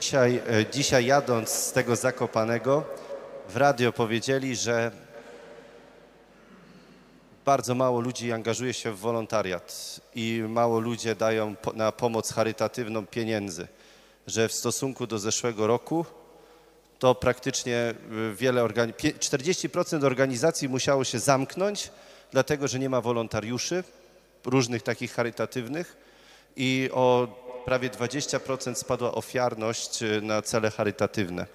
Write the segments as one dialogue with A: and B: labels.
A: Dzisiaj, e, dzisiaj jadąc z tego Zakopanego w radio powiedzieli, że bardzo mało ludzi angażuje się w wolontariat i mało ludzie dają na pomoc charytatywną pieniędzy, że w stosunku do zeszłego roku to praktycznie y, wiele organi- pie- 40% organizacji musiało się zamknąć, dlatego że nie ma wolontariuszy różnych takich charytatywnych i o prawie 20% spadła ofiarność y, na cele charytatywne.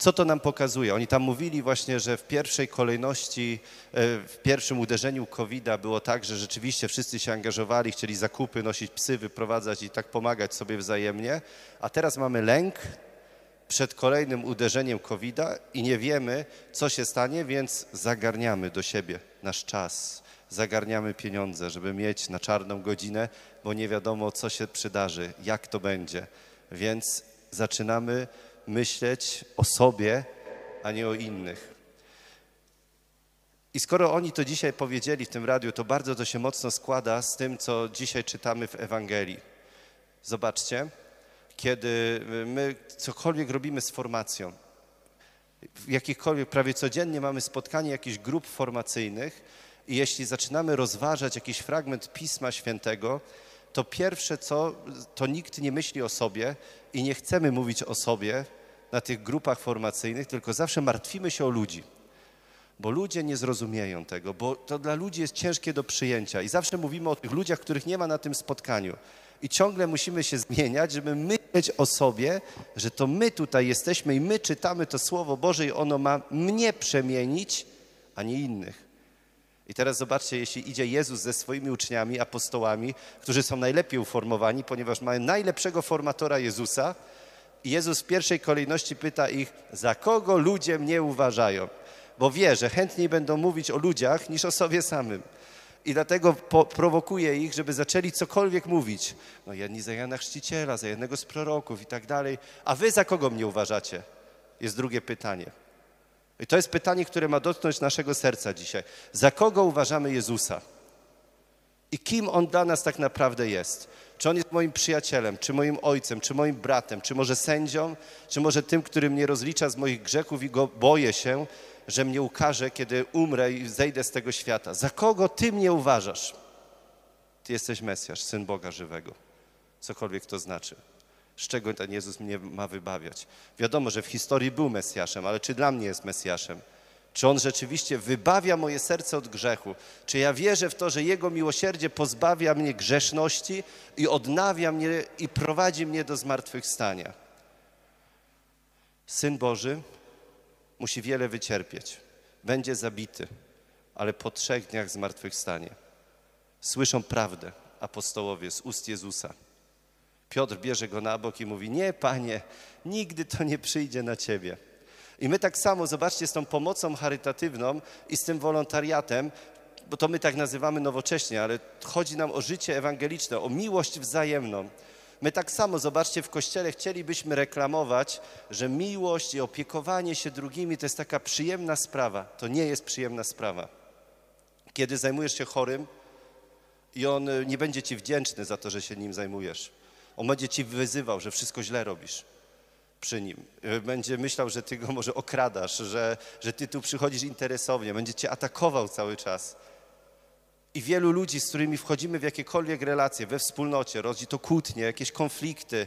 A: Co to nam pokazuje? Oni tam mówili właśnie, że w pierwszej kolejności, e, w pierwszym uderzeniu COVID-a było tak, że rzeczywiście wszyscy się angażowali, chcieli zakupy, nosić psy, wyprowadzać i tak pomagać sobie wzajemnie, a teraz mamy lęk przed kolejnym uderzeniem COVID-a i nie wiemy, co się stanie, więc zagarniamy do siebie nasz czas, zagarniamy pieniądze, żeby mieć na czarną godzinę, bo nie wiadomo, co się przydarzy, jak to będzie. Więc zaczynamy myśleć o sobie, a nie o innych. I skoro oni to dzisiaj powiedzieli w tym radiu, to bardzo to się mocno składa z tym, co dzisiaj czytamy w Ewangelii. Zobaczcie, kiedy my cokolwiek robimy z formacją, jakichkolwiek, prawie codziennie mamy spotkanie jakichś grup formacyjnych i jeśli zaczynamy rozważać jakiś fragment Pisma Świętego, to pierwsze co, to nikt nie myśli o sobie i nie chcemy mówić o sobie na tych grupach formacyjnych, tylko zawsze martwimy się o ludzi bo ludzie nie zrozumieją tego, bo to dla ludzi jest ciężkie do przyjęcia. I zawsze mówimy o tych ludziach, których nie ma na tym spotkaniu. I ciągle musimy się zmieniać, żeby myśleć o sobie, że to my tutaj jesteśmy i my czytamy to Słowo Boże i ono ma mnie przemienić, a nie innych. I teraz zobaczcie, jeśli idzie Jezus ze swoimi uczniami, apostołami, którzy są najlepiej uformowani, ponieważ mają najlepszego formatora Jezusa, i Jezus w pierwszej kolejności pyta ich, za kogo ludzie mnie uważają? Bo wie, że chętniej będą mówić o ludziach niż o sobie samym. I dlatego prowokuje ich, żeby zaczęli cokolwiek mówić. No jedni za Jana Chrzciciela, za jednego z proroków i tak dalej. A wy za kogo mnie uważacie? Jest drugie pytanie. I to jest pytanie, które ma dotknąć naszego serca dzisiaj. Za kogo uważamy Jezusa? I kim On dla nas tak naprawdę jest? Czy On jest moim przyjacielem, czy moim ojcem, czy moim bratem, czy może sędzią, czy może tym, który mnie rozlicza z moich grzechów i go boję się, że mnie ukaże, kiedy umrę i zejdę z tego świata. Za kogo Ty mnie uważasz? Ty jesteś Mesjasz, Syn Boga żywego. Cokolwiek to znaczy. Z czego ten Jezus mnie ma wybawiać? Wiadomo, że w historii był Mesjaszem, ale czy dla mnie jest Mesjaszem? Czy On rzeczywiście wybawia moje serce od grzechu? Czy ja wierzę w to, że Jego miłosierdzie pozbawia mnie grzeszności i odnawia mnie i prowadzi mnie do zmartwychwstania? Syn Boży musi wiele wycierpieć. Będzie zabity, ale po trzech dniach zmartwychwstanie. Słyszą prawdę apostołowie z ust Jezusa. Piotr bierze go na bok i mówi: Nie, panie, nigdy to nie przyjdzie na ciebie. I my tak samo, zobaczcie, z tą pomocą charytatywną i z tym wolontariatem, bo to my tak nazywamy nowocześnie, ale chodzi nam o życie ewangeliczne, o miłość wzajemną. My tak samo, zobaczcie, w Kościele chcielibyśmy reklamować, że miłość i opiekowanie się drugimi to jest taka przyjemna sprawa. To nie jest przyjemna sprawa. Kiedy zajmujesz się chorym i on y, nie będzie ci wdzięczny za to, że się nim zajmujesz. On będzie ci wyzywał, że wszystko źle robisz przy nim. Y, Będzie myślał, że ty go może okradasz, że, że ty tu przychodzisz interesownie, będzie cię atakował cały czas. I wielu ludzi, z którymi wchodzimy w jakiekolwiek relacje, we wspólnocie, rodzi to kłótnie, jakieś konflikty,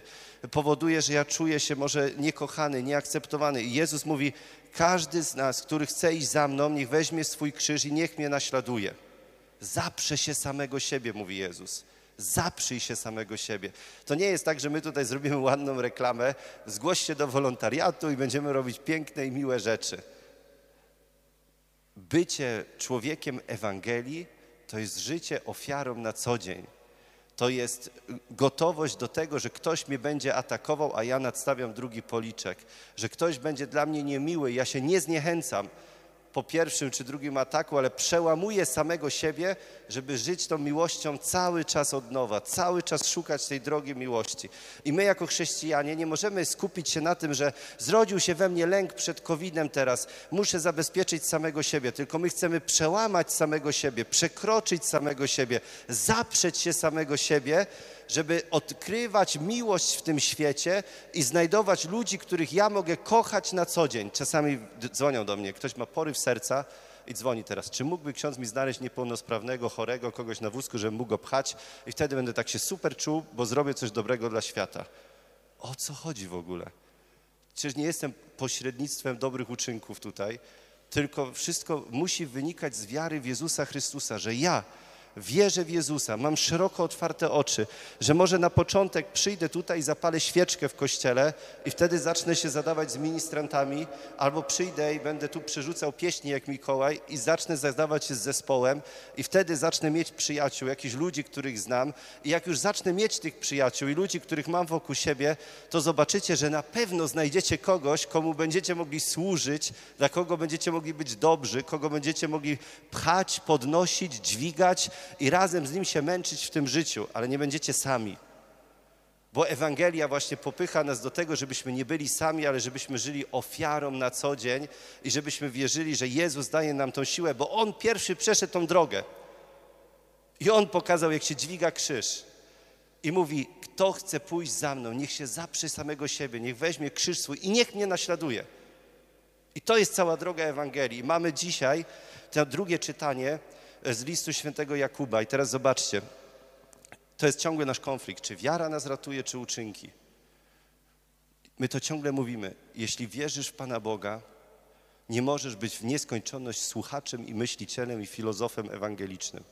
A: powoduje, że ja czuję się może niekochany, nieakceptowany. I Jezus mówi, każdy z nas, który chce iść za mną, niech weźmie swój krzyż i niech mnie naśladuje. Zaprze się samego siebie, mówi Jezus. Zaprzyj się samego siebie. To nie jest tak, że my tutaj zrobimy ładną reklamę, zgłoś się do wolontariatu i będziemy robić piękne i miłe rzeczy. Bycie człowiekiem Ewangelii to jest życie ofiarą na co dzień. To jest gotowość do tego, że ktoś mnie będzie atakował, a ja nadstawiam drugi policzek. Że ktoś będzie dla mnie niemiły, ja się nie zniechęcam po pierwszym czy drugim ataku, ale przełamuję samego siebie, żeby żyć tą miłością cały czas od nowa, cały czas szukać tej drogi miłości. I my jako chrześcijanie nie możemy skupić się na tym, że zrodził się we mnie lęk przed COVID-em teraz, muszę zabezpieczyć samego siebie, tylko my chcemy przełamać samego siebie, przekroczyć samego siebie, zaprzeć się samego siebie żeby odkrywać miłość w tym świecie i znajdować ludzi, których ja mogę kochać na co dzień. Czasami dzwonią do mnie, ktoś ma poryw serca i dzwoni teraz. Czy mógłby ksiądz mi znaleźć niepełnosprawnego, chorego, kogoś na wózku, żebym mógł go pchać i wtedy będę tak się super czuł, bo zrobię coś dobrego dla świata. O co chodzi w ogóle? Przecież nie jestem pośrednictwem dobrych uczynków tutaj, tylko wszystko musi wynikać z wiary w Jezusa Chrystusa, że ja wierzę w Jezusa, mam szeroko otwarte oczy, że może na początek przyjdę tutaj i zapalę świeczkę w kościele i wtedy zacznę się zadawać z ministrantami, albo przyjdę i będę tu przerzucał pieśni jak Mikołaj i zacznę zadawać się z zespołem i wtedy zacznę mieć przyjaciół, jakichś ludzi, których znam. I jak już zacznę mieć tych przyjaciół i ludzi, których mam wokół siebie, to zobaczycie, że na pewno znajdziecie kogoś, komu będziecie mogli służyć, dla kogo będziecie mogli być dobrzy, kogo będziecie mogli pchać, podnosić, dźwigać i razem z nim się męczyć w tym życiu, ale nie będziecie sami. Bo Ewangelia właśnie popycha nas do tego, żebyśmy nie byli sami, ale żebyśmy żyli ofiarą na co dzień i żebyśmy wierzyli, że Jezus daje nam tą siłę, bo On pierwszy przeszedł tą drogę. I On pokazał, jak się dźwiga krzyż. I mówi, kto chce pójść za mną, niech się zaprze samego siebie, niech weźmie krzyż swój i niech mnie naśladuje. I to jest cała droga Ewangelii. Mamy dzisiaj to drugie czytanie z listu świętego Jakuba. I teraz zobaczcie, to jest ciągle nasz konflikt, czy wiara nas ratuje, czy uczynki. My to ciągle mówimy, jeśli wierzysz w Pana Boga, nie możesz być w nieskończoność słuchaczem i myślicielem i filozofem ewangelicznym.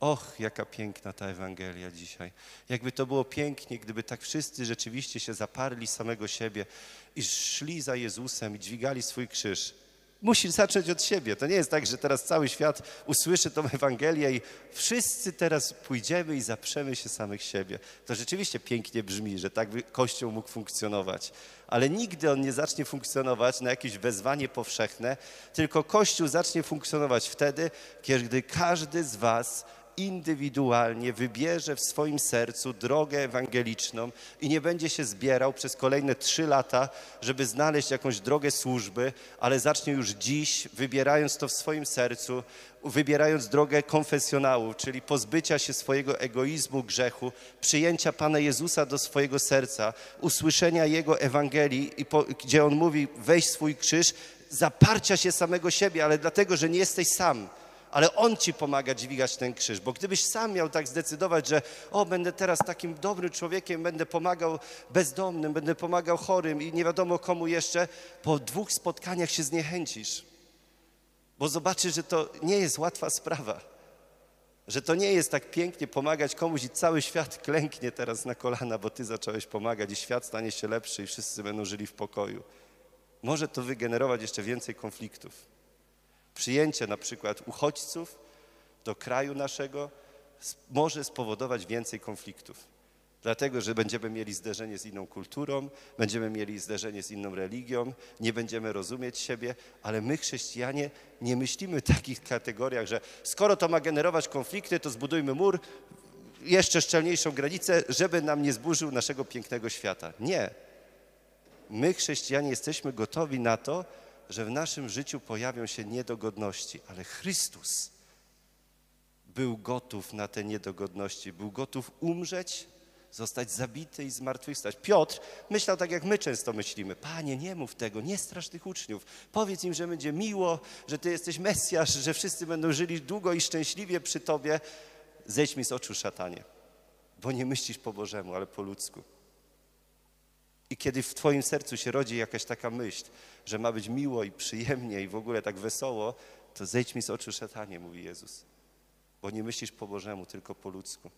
A: Och, jaka piękna ta Ewangelia dzisiaj. Jakby to było pięknie, gdyby tak wszyscy rzeczywiście się zaparli samego siebie i szli za Jezusem i dźwigali swój krzyż. Musisz zacząć od siebie. To nie jest tak, że teraz cały świat usłyszy tą Ewangelię i wszyscy teraz pójdziemy i zaprzemy się samych siebie. To rzeczywiście pięknie brzmi, że tak by Kościół mógł funkcjonować. Ale nigdy on nie zacznie funkcjonować na jakieś wezwanie powszechne, tylko Kościół zacznie funkcjonować wtedy, kiedy każdy z was indywidualnie wybierze w swoim sercu drogę ewangeliczną i nie będzie się zbierał przez kolejne trzy lata, żeby znaleźć jakąś drogę służby, ale zacznie już dziś, wybierając to w swoim sercu, wybierając drogę konfesjonału, czyli pozbycia się swojego egoizmu, grzechu, przyjęcia Pana Jezusa do swojego serca, usłyszenia Jego Ewangelii, gdzie On mówi, weź swój krzyż, zaparcia się samego siebie, ale dlatego, że nie jesteś sam ale On ci pomaga dźwigać ten krzyż. Bo gdybyś sam miał tak zdecydować, że o, będę teraz takim dobrym człowiekiem, będę pomagał bezdomnym, będę pomagał chorym i nie wiadomo komu jeszcze, po dwóch spotkaniach się zniechęcisz. Bo zobaczysz, że to nie jest łatwa sprawa. Że to nie jest tak pięknie pomagać komuś i cały świat klęknie teraz na kolana, bo ty zacząłeś pomagać i świat stanie się lepszy i wszyscy będą żyli w pokoju. Może to wygenerować jeszcze więcej konfliktów przyjęcie na przykład uchodźców do kraju naszego może spowodować więcej konfliktów. Dlatego, że będziemy mieli zderzenie z inną kulturą, będziemy mieli zderzenie z inną religią, nie będziemy rozumieć siebie, ale my, chrześcijanie, nie myślimy w takich kategoriach, że skoro to ma generować konflikty, to zbudujmy mur, jeszcze szczelniejszą granicę, żeby nam nie zburzył naszego pięknego świata. Nie. My, chrześcijanie, jesteśmy gotowi na to, że w naszym życiu pojawią się niedogodności, ale Chrystus był gotów na te niedogodności, był gotów umrzeć, zostać zabity i zmartwychwstać. Piotr myślał tak, jak my często myślimy. Panie, nie mów tego, nie strasz tych uczniów. Powiedz im, że będzie miło, że Ty jesteś Mesjasz, że wszyscy będą żyli długo i szczęśliwie przy Tobie. Zejdź mi z oczu, szatanie, bo nie myślisz po Bożemu, ale po ludzku. I kiedy w Twoim sercu się rodzi jakaś taka myśl, że ma być miło i przyjemnie i w ogóle tak wesoło, to zejdź mi z oczu szatanie, mówi Jezus. Bo nie myślisz po Bożemu, tylko po ludzku.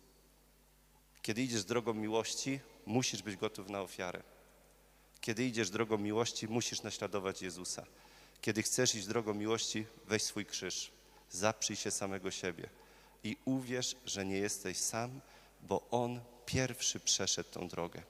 A: Kiedy idziesz drogą miłości, musisz być gotów na ofiarę. Kiedy idziesz drogą miłości, musisz naśladować Jezusa. Kiedy chcesz iść drogą miłości, weź swój krzyż, zaprzyj się samego siebie i uwierz, że nie jesteś sam, bo On pierwszy przeszedł tą drogę.